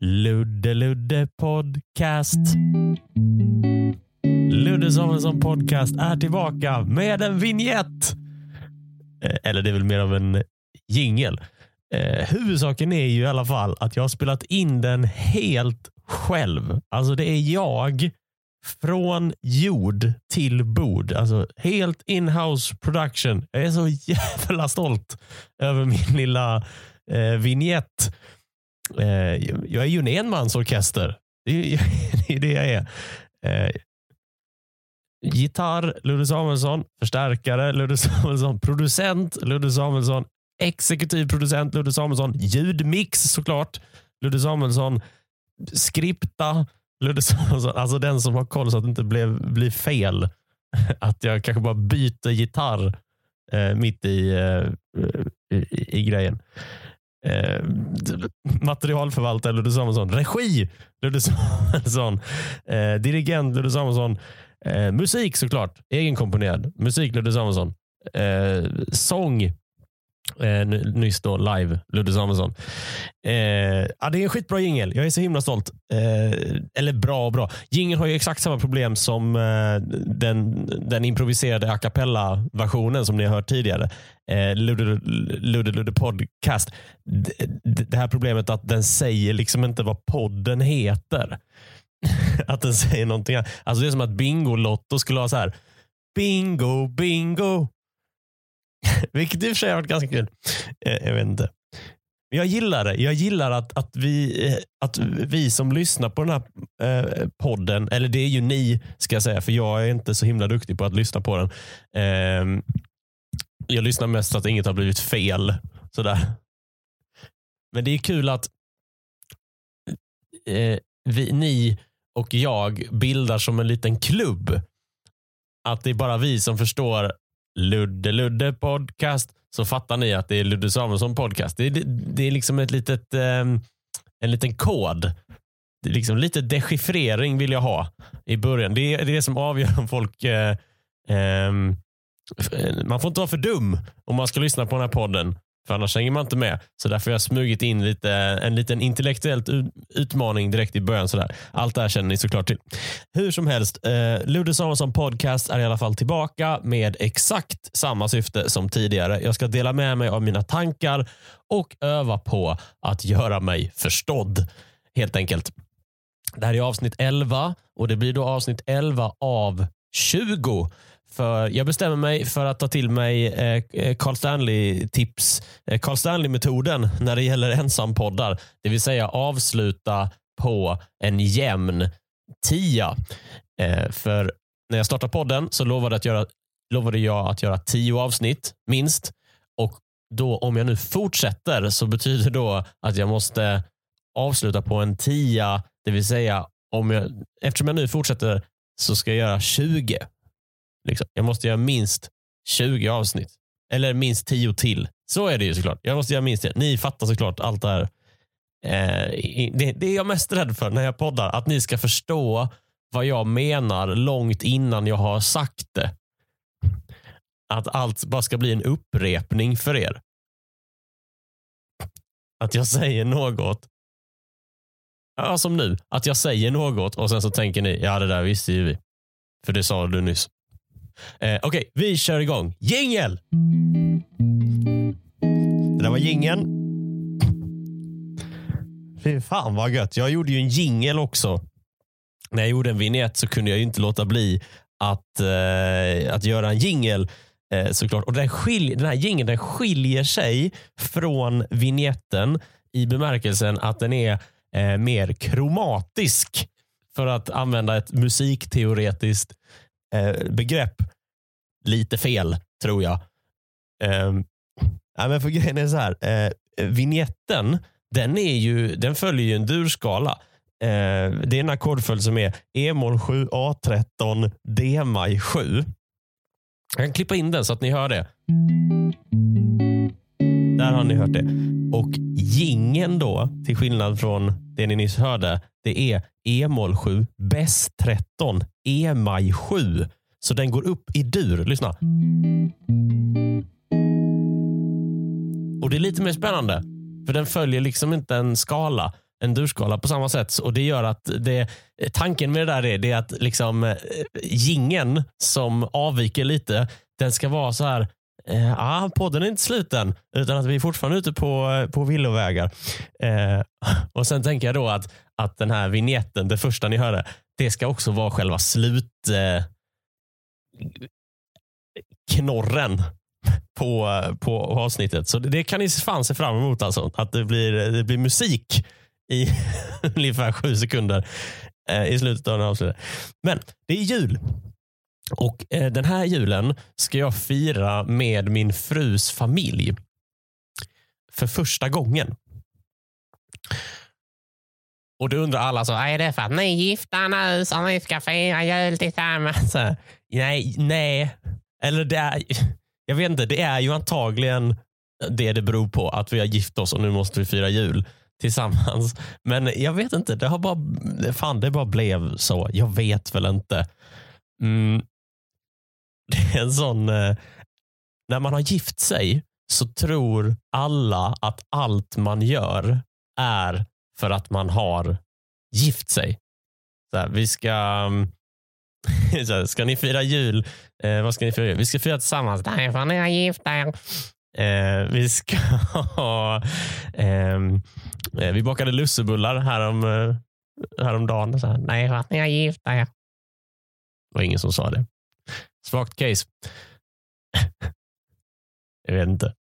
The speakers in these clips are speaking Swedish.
Ludde Ludde Podcast. Ludde Samuelsson Podcast är tillbaka med en vignett. Eh, eller det är väl mer av en jingel. Eh, huvudsaken är ju i alla fall att jag har spelat in den helt själv. Alltså det är jag från jord till bord. Alltså helt in-house production. Jag är så jävla stolt över min lilla eh, vignett. Eh, jag är ju en enmansorkester. Det är ju det, är det jag är. Eh, gitarr, Ludde Samuelsson. Förstärkare, Ludde Samuelsson. Producent, Ludde Samuelsson. Exekutiv producent, Ludde Samuelsson. Ljudmix såklart, Ludde Samuelsson. Skripta, Ludde Samuelsson. Alltså den som har koll så att det inte blev, blir fel. Att jag kanske bara byter gitarr eh, mitt i, eh, i, i grejen. Eh, materialförvaltare Ludde Samuelsson. Regi Ludde Samuelsson. Eh, dirigent Ludde Samuelsson. Eh, musik såklart. Egenkomponerad. Musik Ludde Samuelsson. Eh, sång eh, nyss då live Ludde Samuelsson. Eh, ja, det är en skitbra jingel. Jag är så himla stolt. Eh, eller bra och bra. Jingeln har ju exakt samma problem som eh, den, den improviserade a cappella-versionen som ni har hört tidigare. Eh, Ludde, Ludde Ludde Podcast. D- Det här problemet att den säger liksom inte vad podden heter. att den säger någonting annat. Alltså det är som att Bingolotto skulle ha så här. Bingo, bingo. Vilket i och för sig har varit ganska kul. Eh, jag vet inte. Jag gillar det. Jag gillar att, att, vi, eh, att vi som lyssnar på den här eh, podden, eller det är ju ni ska jag säga, för jag är inte så himla duktig på att lyssna på den. Eh, jag lyssnar mest så att inget har blivit fel. Sådär. Men det är kul att eh, vi, ni och jag bildar som en liten klubb. Att det är bara vi som förstår Ludde Ludde podcast så fattar ni att det är Ludde Samuelsson podcast. Det, är, det är liksom ett litet, ehm, en liten kod. Det är liksom lite dechiffrering vill jag ha i början. Det är det som avgör om folk... Eh, ehm, man får inte vara för dum om man ska lyssna på den här podden. För annars hänger man inte med. Så därför har jag smugit in lite, en liten intellektuell utmaning direkt i början. Sådär. Allt det här känner ni såklart till. Hur som helst, eh, Ludde Samuelsson podcast är i alla fall tillbaka med exakt samma syfte som tidigare. Jag ska dela med mig av mina tankar och öva på att göra mig förstådd. Helt enkelt. Det här är avsnitt 11 och det blir då avsnitt 11 av 20. För jag bestämmer mig för att ta till mig eh, eh Carl Stanley-tips, eh, Carl Stanley-metoden när det gäller ensampoddar. Det vill säga avsluta på en jämn tia. Eh, för när jag startade podden så lovade, att göra, lovade jag att göra tio avsnitt minst. Och då om jag nu fortsätter så betyder då att jag måste avsluta på en tia. Det vill säga om jag, eftersom jag nu fortsätter så ska jag göra 20. Liksom. Jag måste göra minst 20 avsnitt. Eller minst 10 till. Så är det ju såklart. Jag måste göra minst det. Ni fattar såklart allt det här. Eh, det, det är jag mest rädd för när jag poddar. Att ni ska förstå vad jag menar långt innan jag har sagt det. Att allt bara ska bli en upprepning för er. Att jag säger något. Ja, som nu. Att jag säger något och sen så tänker ni, ja det där visste ju vi. För det sa du nyss. Eh, Okej, vi kör igång. Jingel! Det där var jingeln. Fy fan vad gött. Jag gjorde ju en jingel också. När jag gjorde en vignett så kunde jag ju inte låta bli att, eh, att göra en jingel eh, såklart. Och den, skilj, den här jingeln den skiljer sig från vignetten i bemärkelsen att den är eh, mer kromatisk. För att använda ett musikteoretiskt eh, begrepp. Lite fel, tror jag. Eh, ja, men för grejen är så här. Eh, vignetten, den, är ju, den följer ju en durskala. Eh, det är en ackordföljd som är E-moll 7, A13, D-maj 7. Jag kan klippa in den så att ni hör det. Där har ni hört det. Och gingen då, till skillnad från det ni nyss hörde, det är E-moll 7, bäst 13, E-maj 7. Så den går upp i dur. Lyssna. Och det är lite mer spännande. För den följer liksom inte en skala. en durskala på samma sätt. Och det gör att det, tanken med det där är, det är att liksom eh, gingen som avviker lite, den ska vara så här Eh, ah, podden är inte slut än, utan att vi är fortfarande ute på, eh, på villovägar. Eh, och Sen tänker jag då att, att den här vignetten, det första ni hörde, det ska också vara själva slut eh, knorren på, på avsnittet. Så det, det kan ni fan se fram emot. Alltså, att det blir, det blir musik i ungefär sju sekunder eh, i slutet av den här avsnittet. Men det är jul och eh, Den här julen ska jag fira med min frus familj. För första gången. Och då undrar alla, så, är det för att ni är gifta nu som ni ska fira jul tillsammans? Så, nej, nej. Eller det är, jag vet inte, det är ju antagligen det det beror på. Att vi har gift oss och nu måste vi fira jul tillsammans. Men jag vet inte, det har bara, fan det bara blev så. Jag vet väl inte. Mm, det är en sån, eh, när man har gift sig så tror alla att allt man gör är för att man har gift sig. Så här, vi ska, mm, så här, ska ni fira jul? Eh, vad ska ni fira? Vi ska fira tillsammans. Nej, för ni har gift er. Eh, vi ska ha, ehm, eh, vi bakade lussebullar härom, eh, häromdagen. Så här, Nej, för att ni har gift er. Det var ingen som sa det. Svagt case. jag vet inte.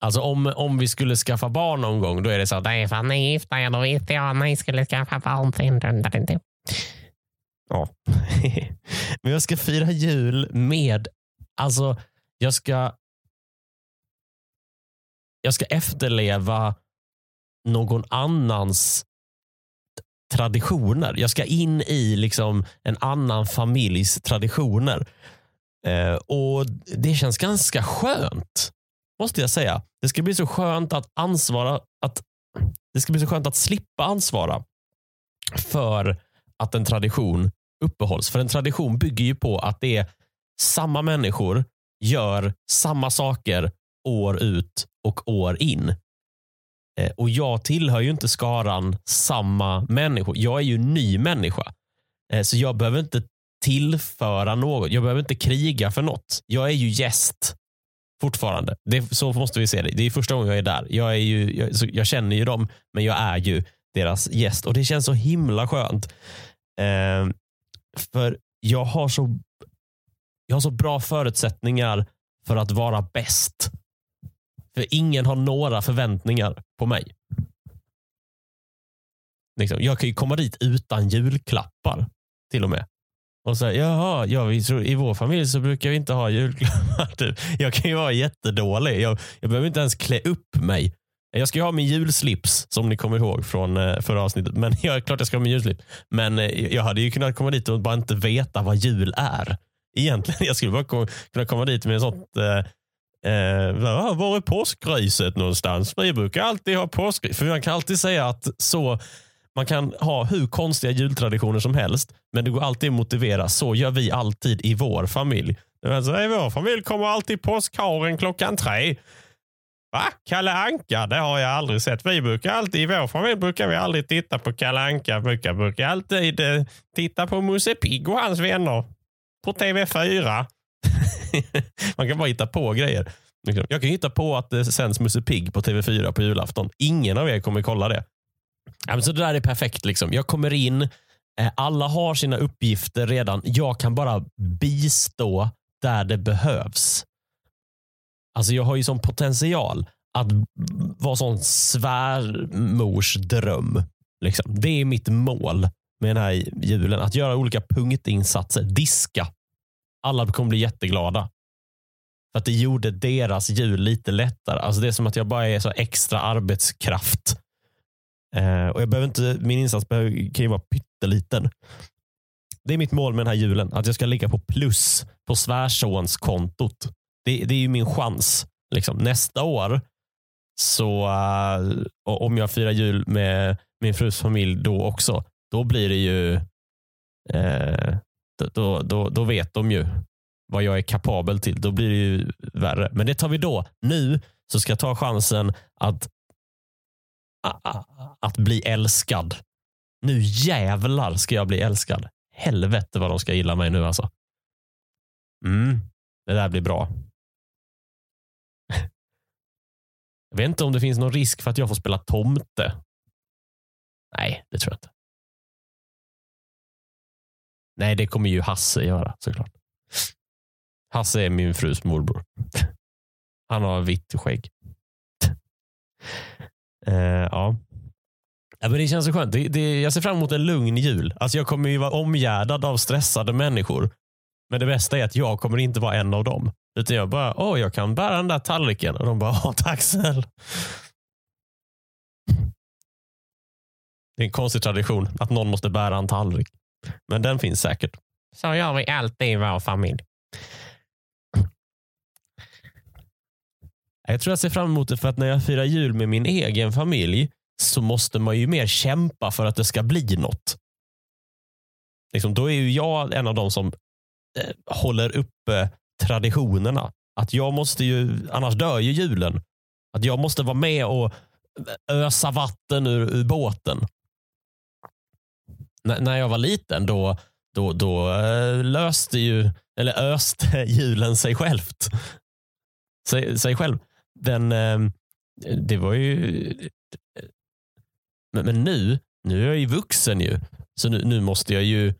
Alltså om, om vi skulle skaffa barn någon gång, då är det så att nej, fan, ni är gifta ja, då visste jag att ni skulle skaffa barn. Ja. Men jag ska fira jul med, alltså jag ska jag ska efterleva någon annans traditioner. Jag ska in i liksom en annan familjs traditioner. Eh, och Det känns ganska skönt, måste jag säga. Det ska bli så skönt att ansvara, att, det ska bli så skönt att slippa ansvara för att en tradition uppehålls. För en tradition bygger ju på att det är samma människor gör samma saker år ut och år in. Eh, och jag tillhör ju inte skaran samma människor. Jag är ju ny människa. Eh, så jag behöver inte tillföra något. Jag behöver inte kriga för något. Jag är ju gäst fortfarande. Det, så måste vi se det. Det är första gången jag är där. Jag, är ju, jag, jag känner ju dem, men jag är ju deras gäst. Och Det känns så himla skönt. Eh, för jag har, så, jag har så bra förutsättningar för att vara bäst för ingen har några förväntningar på mig. Liksom, jag kan ju komma dit utan julklappar till och med. Och säga, jaha, ja, vi tror, i vår familj så brukar vi inte ha julklappar. Typ. Jag kan ju vara jättedålig. Jag, jag behöver inte ens klä upp mig. Jag ska ju ha min julslips som ni kommer ihåg från eh, förra avsnittet. Men jag är klart jag ska ha min julslips. Men eh, jag hade ju kunnat komma dit och bara inte veta vad jul är. Egentligen. Jag skulle bara kunna komma dit med ett sånt eh, Eh, var är påskriset någonstans? Vi brukar alltid ha påskris. För man kan alltid säga att så man kan ha hur konstiga jultraditioner som helst, men det går alltid att motivera. Så gör vi alltid i vår familj. Alltså, I vår familj kommer alltid påskharen klockan tre. Va? Kalle Anka? Det har jag aldrig sett. Vi brukar alltid, I vår familj brukar vi aldrig titta på Kalle Anka. Vi brukar, brukar alltid eh, titta på Musse Pigg och hans vänner på TV4. Man kan bara hitta på grejer. Jag kan hitta på att det sänds Musse Pigg på TV4 på julafton. Ingen av er kommer kolla det. Så det där är perfekt. Liksom. Jag kommer in, eh, alla har sina uppgifter redan. Jag kan bara bistå där det behövs. Alltså Jag har ju sån potential att vara sån svärmorsdröm. Liksom. Det är mitt mål med den här julen. Att göra olika punktinsatser. Diska alla kommer bli jätteglada. För att det gjorde deras jul lite lättare. Alltså det är som att jag bara är så extra arbetskraft. Eh, och jag behöver inte, min insats behöver, kan ju vara pytteliten. Det är mitt mål med den här julen. Att jag ska ligga på plus på svärsonskontot. Det, det är ju min chans. Liksom. Nästa år, så uh, om jag firar jul med min frus familj då också, då blir det ju uh, då, då, då vet de ju vad jag är kapabel till. Då blir det ju värre. Men det tar vi då. Nu så ska jag ta chansen att att bli älskad. Nu jävlar ska jag bli älskad. Helvete vad de ska gilla mig nu alltså. Mm, det där blir bra. Jag vet inte om det finns någon risk för att jag får spela tomte. Nej, det tror jag inte. Nej, det kommer ju Hasse göra såklart. Hasse är min frus morbror. Han har vitt skägg. uh, ja. ja. men det känns så skönt. Det, det, jag ser fram emot en lugn jul. Alltså jag kommer ju vara omgärdad av stressade människor. Men det bästa är att jag kommer inte vara en av dem. Utan jag bara, åh, jag kan bära den där tallriken. Och de bara, åh, tack snäll. Det är en konstig tradition att någon måste bära en tallrik. Men den finns säkert. Så gör vi alltid i vår familj. Jag tror jag ser fram emot det för att när jag firar jul med min egen familj så måste man ju mer kämpa för att det ska bli något. Liksom, då är ju jag en av de som eh, håller uppe traditionerna. Att jag måste ju, annars dör ju julen. Att jag måste vara med och ösa vatten ur, ur båten. N när jag var liten då, då, då eh, löste ju, eller öste julen sig självt. Sig, sig själv. Den, ehm, det var ju... Men, men, nu, nu är jag ju vuxen ju. Så nu, nu måste jag ju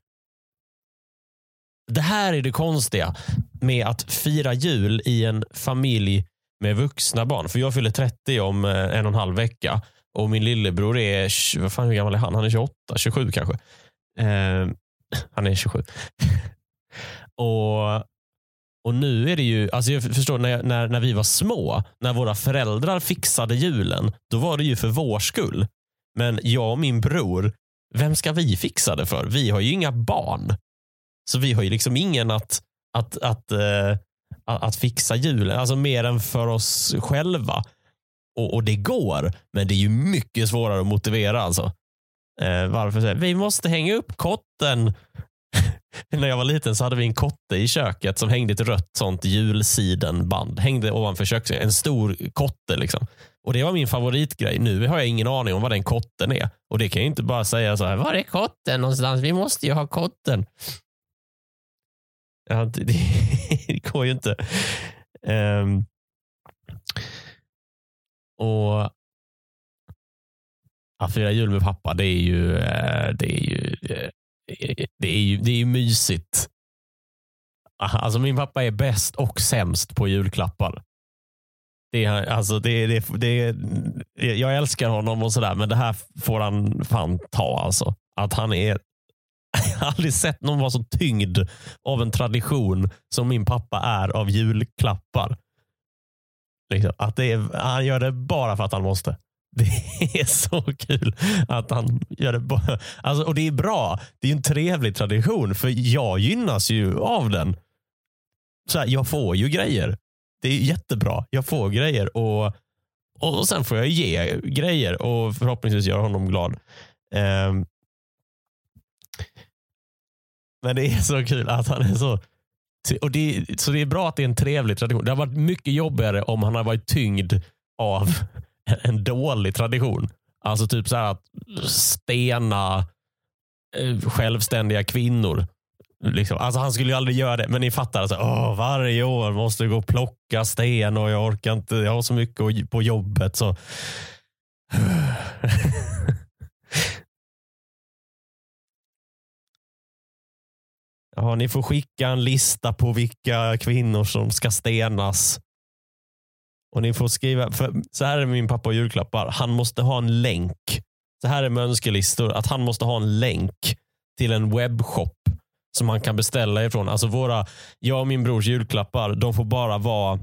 det här är det konstiga med att fira jul i en familj med vuxna barn. För jag fyller 30 om eh, en och en halv vecka och min lillebror är, vad fan hur gammal är han? Han är 28, 27 kanske. Eh, han är 27. och, och nu är det ju, alltså jag förstår när, när, när vi var små, när våra föräldrar fixade julen, då var det ju för vår skull. Men jag och min bror, vem ska vi fixa det för? Vi har ju inga barn. Så vi har ju liksom ingen att, att, att, eh, att, att fixa julen, alltså mer än för oss själva. Och, och, det går, men det är ju mycket svårare att motivera. Alltså. Eh, varför? Vi måste hänga upp kotten. När jag var liten så hade vi en kotte i köket som hängde ett rött sånt julsidenband. Hängde ovanför köksväggen. En stor kotte. Liksom. Och Det var min favoritgrej. Nu har jag ingen aning om vad den kotten är. Och Det kan jag inte bara säga så här, var är kotten någonstans? Vi måste ju ha kotten. Ja, det, det går ju inte. Um, och att fira jul med pappa, det är ju, eh, det är ju, eh, det är ju, det är ju mysigt. Alltså min pappa är bäst och sämst på julklappar. Det är, alltså det, det, det, jag älskar honom och sådär, men det här får han fan ta. Alltså. Att han är jag har aldrig sett någon vara så tyngd av en tradition som min pappa är av julklappar. Liksom, att det är, han gör det bara för att han måste. Det är så kul att han gör det. Bara. Alltså, och det är bra. Det är en trevlig tradition för jag gynnas ju av den. Så här, jag får ju grejer. Det är jättebra. Jag får grejer och, och sen får jag ge grejer och förhoppningsvis göra honom glad. Um, men det är så kul att han är så... Och det, så det är bra att det är en trevlig tradition. Det har varit mycket jobbigare om han har varit tyngd av en dålig tradition. Alltså typ så här att stena eh, självständiga kvinnor. Liksom. Alltså han skulle ju aldrig göra det, men ni fattar. Alltså, åh, varje år måste jag gå och plocka sten och jag orkar inte. Jag har så mycket på jobbet. så Ja, ni får skicka en lista på vilka kvinnor som ska stenas. Och ni får skriva, för så här är min pappa och julklappar. Han måste ha en länk. Så här är med önskelistor. Att han måste ha en länk till en webbshop som han kan beställa ifrån. Alltså våra, jag och min brors julklappar, de får bara vara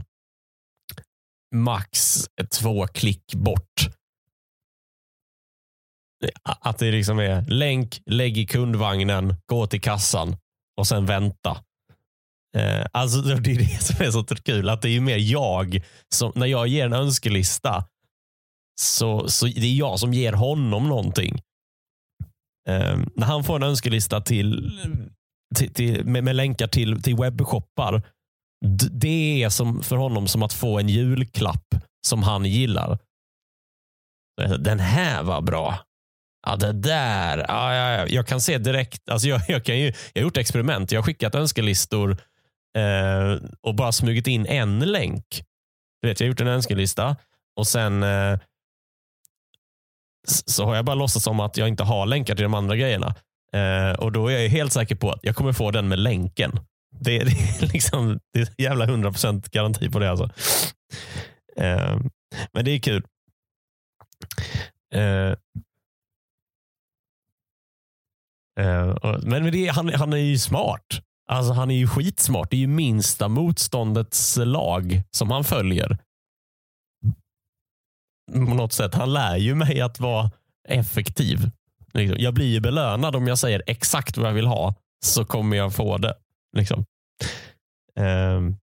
max två klick bort. Att det liksom är länk, lägg i kundvagnen, gå till kassan och sen vänta. Eh, alltså Det är det som är så kul. Att det är mer jag som, när jag ger en önskelista, så, så det är jag som ger honom någonting. Eh, när han får en önskelista till, till, till med, med, länkar till, till webbshoppar, det är som, för honom som att få en julklapp som han gillar. Eh, den här var bra. Ja, det där. Ja, ja, ja. Jag kan se direkt. Alltså jag, jag, kan ju, jag har gjort experiment. Jag har skickat önskelistor eh, och bara smugit in en länk. Du vet, jag har gjort en önskelista och sen eh, så har jag bara låtsats som att jag inte har länkar till de andra grejerna. Eh, och Då är jag helt säker på att jag kommer få den med länken. Det, det är liksom det är jävla 100% garanti på det. Alltså. Eh, men det är kul. Eh, Eh, men det, han, han är ju smart. Alltså Han är ju skitsmart. Det är ju minsta motståndets lag som han följer. På något sätt. Han lär ju mig att vara effektiv. Liksom. Jag blir ju belönad om jag säger exakt vad jag vill ha så kommer jag få det. Liksom. Um,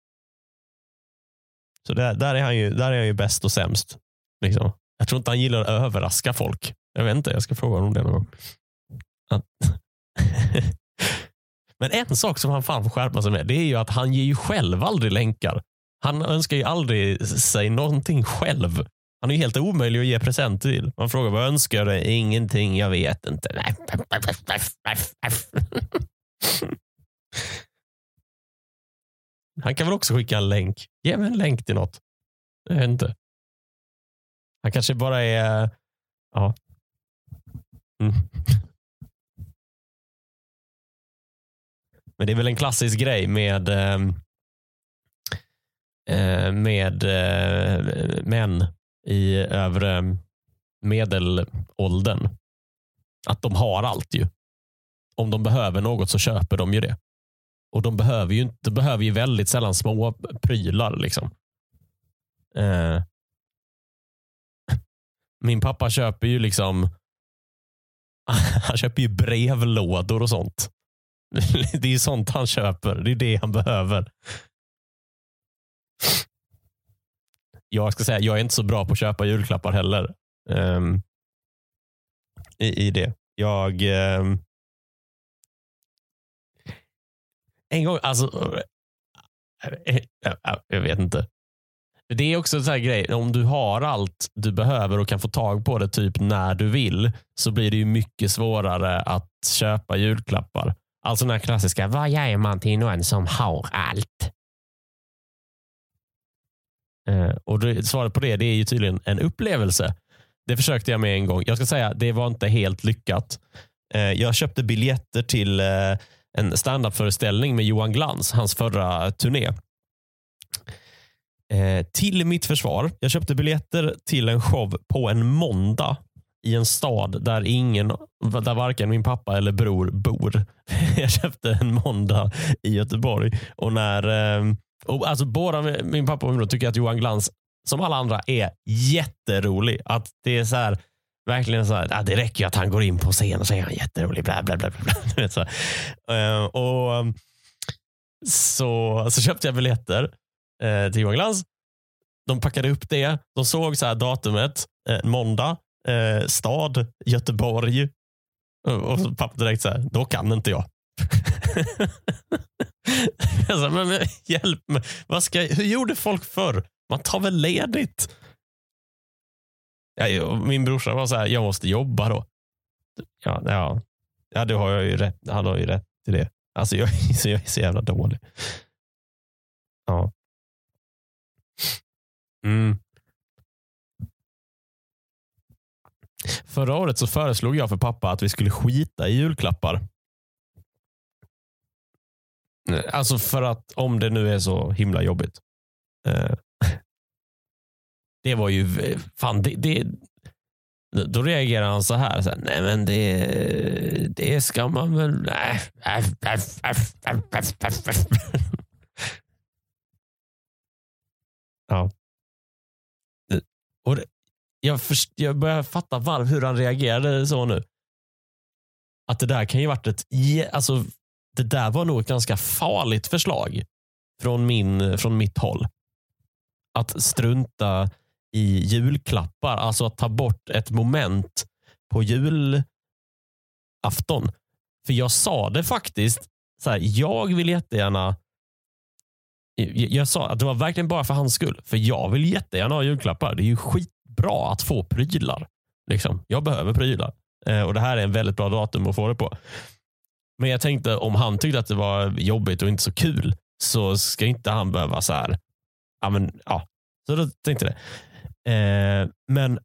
så där, där, är han ju, där är han ju bäst och sämst. Liksom. Jag tror inte han gillar att överraska folk. Jag vet inte, jag ska fråga honom det någon gång. Men en sak som han fan får skärpa sig med, det är ju att han ger ju själv aldrig länkar. Han önskar ju aldrig sig någonting själv. Han är ju helt omöjlig att ge present till. Man frågar vad önskar du? Ingenting, jag vet inte. Han kan väl också skicka en länk. Ge mig en länk till något. Jag vet inte. Han kanske bara är... Ja. Mm. Men det är väl en klassisk grej med ehm, eh, med eh, män i övre medelåldern. Att de har allt ju. Om de behöver något så köper de ju det. Och de behöver ju, inte, behöver ju väldigt sällan små prylar. liksom. Eh. Min pappa köper ju liksom han köper ju brevlådor och sånt. Det är ju sånt han köper. Det är det han behöver. Jag ska säga, jag är inte så bra på att köpa julklappar heller. Um, i, I det. Jag um, en gång, alltså eh, eh, eh, jag vet inte. Det är också en sån här grej, om du har allt du behöver och kan få tag på det typ när du vill, så blir det ju mycket svårare att köpa julklappar. Alltså den här klassiska, vad ger man till någon som har allt? Eh, och det, svaret på det, det är ju tydligen en upplevelse. Det försökte jag med en gång. Jag ska säga, det var inte helt lyckat. Eh, jag köpte biljetter till eh, en standupföreställning med Johan Glans, hans förra turné. Eh, till mitt försvar, jag köpte biljetter till en show på en måndag i en stad där ingen, där varken min pappa eller bror bor. Jag köpte en måndag i Göteborg och när ehm, och alltså båda min pappa och min bror tycker att Johan Glans, som alla andra, är jätterolig. Att det är så här, verkligen så här, ah, det räcker ju att han går in på scen och säger han jätterolig. Bla, bla, bla, bla. vet, så, uh, och, ehm, så, så köpte jag biljetter uh, till Johan Glans. De packade upp det. De såg så här datumet, uh, måndag, Eh, stad, Göteborg. Och pappa direkt så här, då kan inte jag. alltså, men, men, hjälp mig. Vad ska, hur gjorde folk förr? Man tar väl ledigt? Ja, min brorsa var så här, jag måste jobba då. Ja, ja, ja det har jag ju rätt. Han har ju rätt till det. Alltså jag, jag är så jävla dålig. Ja. Mm. Förra året så föreslog jag för pappa att vi skulle skita i julklappar. Eh, alltså för att om det nu är så himla jobbigt. Eh, det var ju, eh, fan det, det då reagerar han så här. Så här nej men det, det ska man väl... Nej. Ja. Eh, och det, jag, först, jag börjar fatta var, hur han reagerade så nu. Att det där kan ju varit ett... Alltså, det där var nog ett ganska farligt förslag från, min, från mitt håll. Att strunta i julklappar, alltså att ta bort ett moment på julafton. För jag sa det faktiskt, så här, jag vill jättegärna jag sa att det var verkligen bara för hans skull. För jag vill jättegärna ha julklappar. Det är ju skit bra att få prylar. Liksom. Jag behöver prylar. Eh, och Det här är en väldigt bra datum att få det på. Men jag tänkte om han tyckte att det var jobbigt och inte så kul så ska inte han behöva så här. Ja, men, ja. Så då tänkte jag det. Eh, men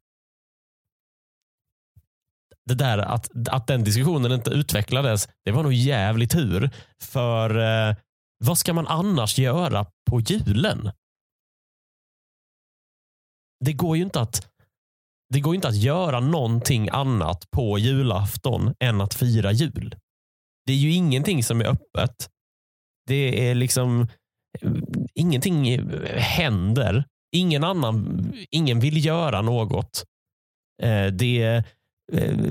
det där att, att den diskussionen inte utvecklades, det var nog jävligt tur. För eh, vad ska man annars göra på julen? Det går ju inte att det går inte att göra någonting annat på julafton än att fira jul. Det är ju ingenting som är öppet. Det är liksom eh, ingenting eh, händer. Ingen annan, ingen vill göra något. Eh, det,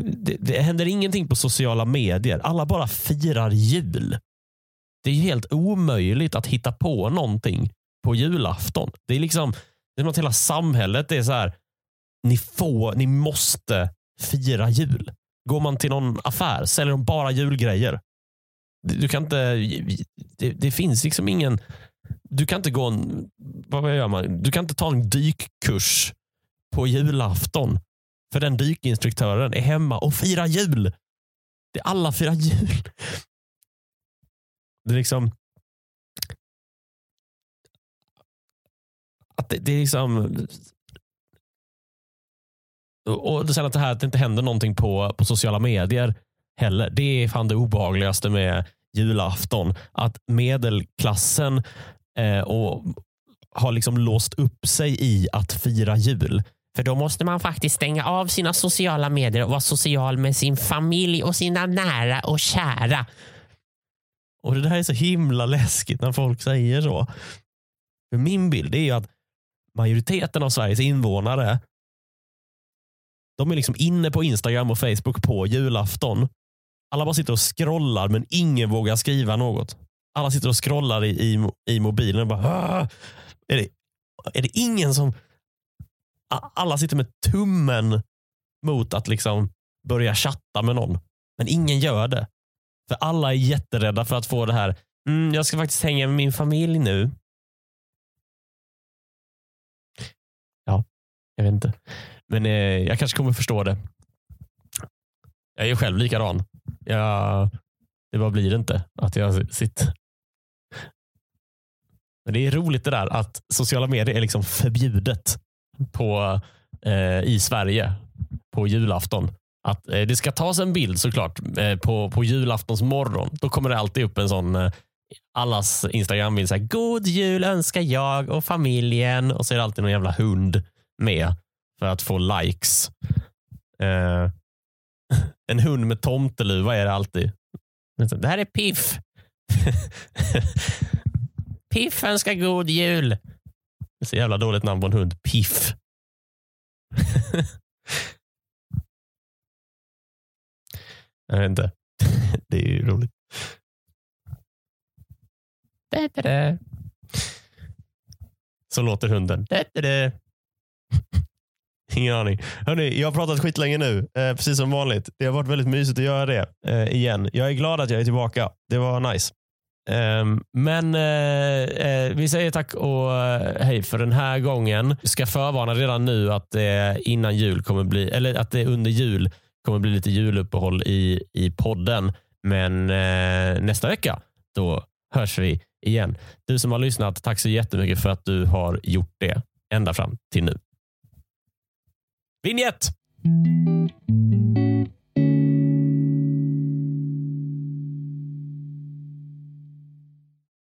det, det händer ingenting på sociala medier. Alla bara firar jul. Det är helt omöjligt att hitta på någonting på julafton. Det är liksom det är som att hela samhället är så här. Ni får, ni måste fira jul. Går man till någon affär säljer de bara julgrejer. Du kan inte, det, det finns liksom ingen, du kan inte gå en, vad gör man? Du kan inte ta en dykkurs på julafton. För den dykinstruktören är hemma och firar jul. Det alla firar jul. Det är liksom att det, det är liksom och sen att det här att det inte händer någonting på, på sociala medier heller. Det är fan det obehagligaste med julafton. Att medelklassen eh, och har liksom låst upp sig i att fira jul. För då måste man faktiskt stänga av sina sociala medier och vara social med sin familj och sina nära och kära. Och Det där är så himla läskigt när folk säger så. För Min bild är att majoriteten av Sveriges invånare de är liksom inne på Instagram och Facebook på julafton. Alla bara sitter och scrollar men ingen vågar skriva något. Alla sitter och scrollar i, i, i mobilen och bara är det, är det ingen som... Alla sitter med tummen mot att liksom börja chatta med någon. Men ingen gör det. För alla är jätterädda för att få det här. Mm, jag ska faktiskt hänga med min familj nu. Jag vet inte. Men eh, jag kanske kommer förstå det. Jag är själv likadan. Jag, det bara blir inte att jag sitter. Men det är roligt det där att sociala medier är liksom förbjudet på, eh, i Sverige på julafton. Att eh, Det ska tas en bild såklart eh, på, på julaftons morgon. Då kommer det alltid upp en sån eh, allas Instagram-bild. God jul önskar jag och familjen. Och så är det alltid någon jävla hund med för att få likes. Eh, en hund med tomteluva är det alltid. Det här är Piff. Piff önskar god jul. Det är så jävla dåligt namn på en hund. Piff. Jag vet inte. Det är ju roligt. Så låter hunden. Ingen aning. Hörrni, jag har pratat skitlänge nu, eh, precis som vanligt. Det har varit väldigt mysigt att göra det eh, igen. Jag är glad att jag är tillbaka. Det var nice. Ehm, men eh, eh, vi säger tack och eh, hej för den här gången. Ska förvarna redan nu att det innan jul kommer bli, eller att det under jul kommer bli lite juluppehåll i, i podden. Men nästa vecka, då hörs vi igen. Du som har lyssnat, tack så jättemycket för att du har gjort det ända fram till nu. Vinjett!